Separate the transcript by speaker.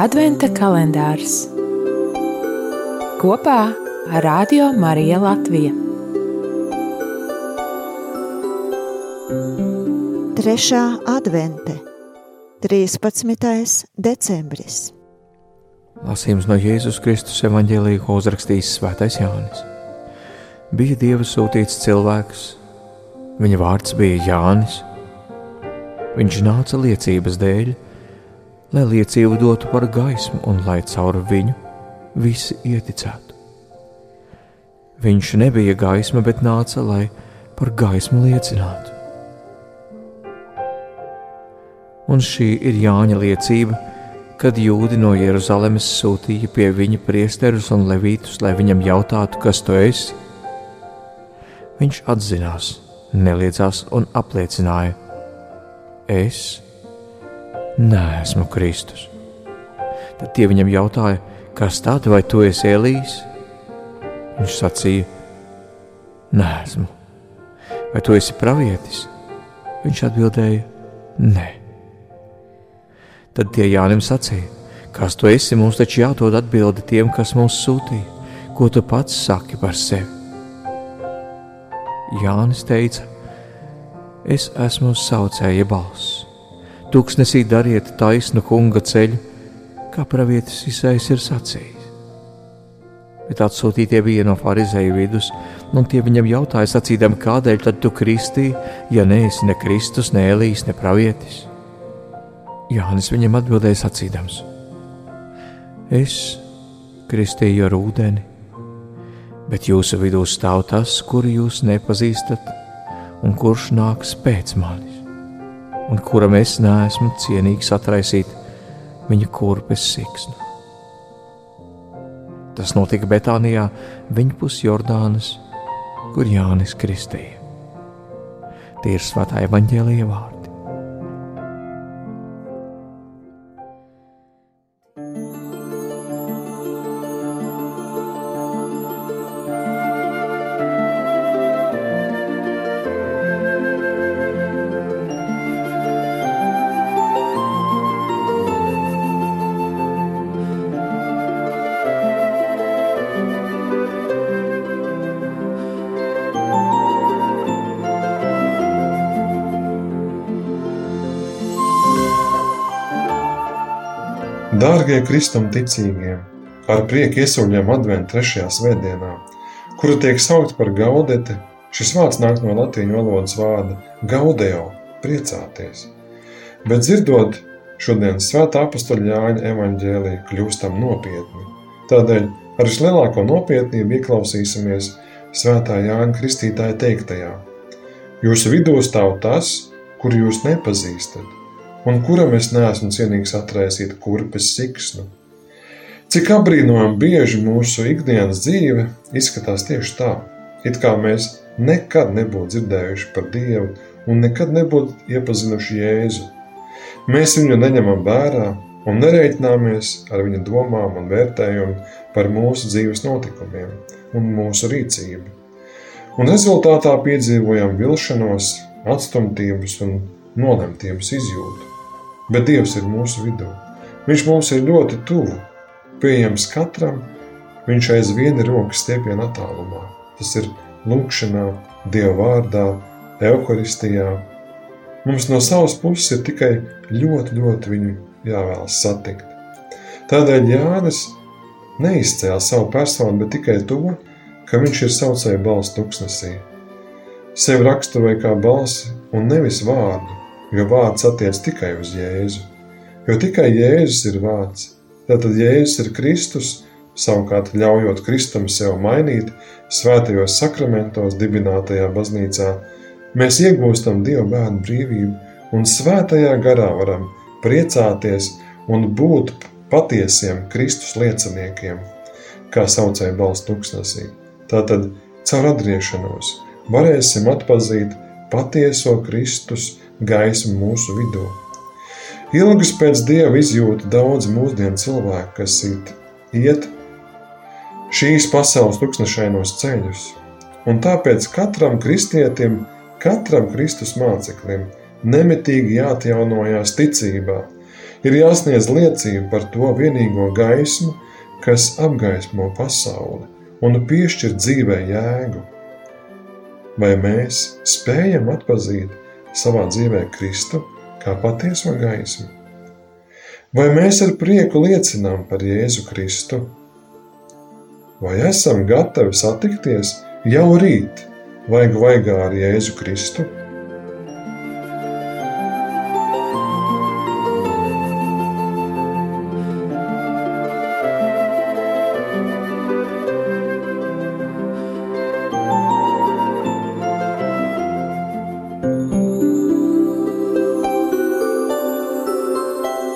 Speaker 1: Adventa kalendārs kopā ar Radio Mariju Latviju.
Speaker 2: 3. advente, 13. decembris.
Speaker 3: Lasījums no Jēzus Kristus evanģēlīja, ko uzrakstījis Svētais Jānis. Bija Dieva sūtīts cilvēks, viņa vārds bija Jānis. Viņš nāca liecības dēļ, lai liecību dotu par gaismu un lai caur viņu visi ieticētu. Viņš nebija gaisma, bet nāca, lai par gaismu liecinātu. Un šī ir Jāņa liecība, kad jūdi no Jeruzalemes sūtīja pie viņa priesterus un levītus, lai viņam jautātu, kas tu esi. Viņš atzinās, neliedzās un apliecināja: Es neesmu Kristus. Tad tie viņam jautāja, kas tāds vai tu esi Elīs? Viņš sacīja, Nē, vai tu esi pravietis? Viņš atbildēja, Nē. Tad tie Jānim sacīja, kas tu esi, mums taču jādod atbildi tiem, kas mūs sūtīja, ko tu pats saki par sevi. Jānis teica, es esmu saucēja balss Tūkstnesī dariet taisnu kunga ceļu, kā pravietis Isais ir sacījis. Bet atsūtītie bija no farizēju vidus, un tie viņam jautāja, sacīdami, kādēļ tad tu kristī, ja neesi ne Kristus, ne Elīs, ne pravietis? Jānis viņam atbildēja sacīdams: Es kristīju ar ūdeni, bet jūsu vidū stāv tas, kuru jūs nepazīstat, un kurš nāks pēc manis un kuram es neesmu cienīgs atraisīt viņa kurpes siksnu. Tas notika Betānijā, viņa pus Jordānas, kur Jānis Kristīja. Tie ir svētā evaņģēlīja vārdi.
Speaker 4: Dārgie kristum ticīgie, ar prieku iesauļam adventu trešajā svētdienā, kuru tiek saukt par gaudete, šis vārds nāk no latīņu valodas vārda gaudeo, priecāties. Bet dzirdot šodienas svētā apustuļa Jāņa evaņģēlī, kļūstam nopietni. Tādēļ ar vislielāko nopietnību ieklausīsimies svētā Jāņa kristītāja teiktajā. Jūsu vidū stāv tas, kur jūs nepazīstat, un kuram es neesmu cienīgs atraisīt kurpes siksnu. Cik apbrīnojami bieži mūsu ikdienas dzīve izskatās tieši tā, it kā mēs nekad nebūtu dzirdējuši par Dievu un nekad nebūtu iepazinuši Jēzu. Mēs viņu neņemam vērā un nereiķināmies ar viņa domām un vērtējumu par mūsu dzīves notikumiem un mūsu rīcību. Un rezultātā piedzīvojam vilšanos, atstumtības un nolemtības izjūtu bet Dievs ir mūsu vidū. Viņš mums ir ļoti tuvu, pieejams katram, viņš aizvien ir rokas stiepienā attālumā. Tas ir lūkšanā, Dieva vārdā, evaharistijā. Mums no savas puses ir tikai ļoti, ļoti viņu jāvēlas satikt. Tādēļ Jānis neizcēla savu personu, bet tikai to, ka viņš ir saucēja balss tuksnesī. Sevi raksturoja kā balsi un nevis vārdu, jo vārds attiec tikai uz Jēzu. Jo tikai Jēzus ir vārds. Tātad Jēzus ir Kristus, savukārt ļaujot Kristum sev mainīt, svētajos sakramentos dibinātajā baznīcā, mēs iegūstam Dieva bērnu brīvību un svētajā garā varam priecāties un būt patiesiem Kristus lieciniekiem, kā saucēja balsts tuksnesī. Tātad caur atgriešanos varēsim atpazīt patieso Kristus gaismu mūsu vidū. Ilgas pēc dieva izjūta daudz mūsdienu cilvēku, kas it, iet šīs pasaules tūkstošainos ceļus, un tāpēc katram kristietim, katram Kristus māceklim nemitīgi jāatjaunojās ticībā, ir jāsniedz liecība par to vienīgo gaismu, kas apgaismo pasauli un piešķir dzīvē jēgu. Vai mēs spējam atpazīt savā dzīvē Kristu kā patieso gaismu? Vai mēs ar prieku liecinām par Jēzu Kristu? Vai esam gatavi satikties jau rīt, vaigu vaigā ar Jēzu Kristu?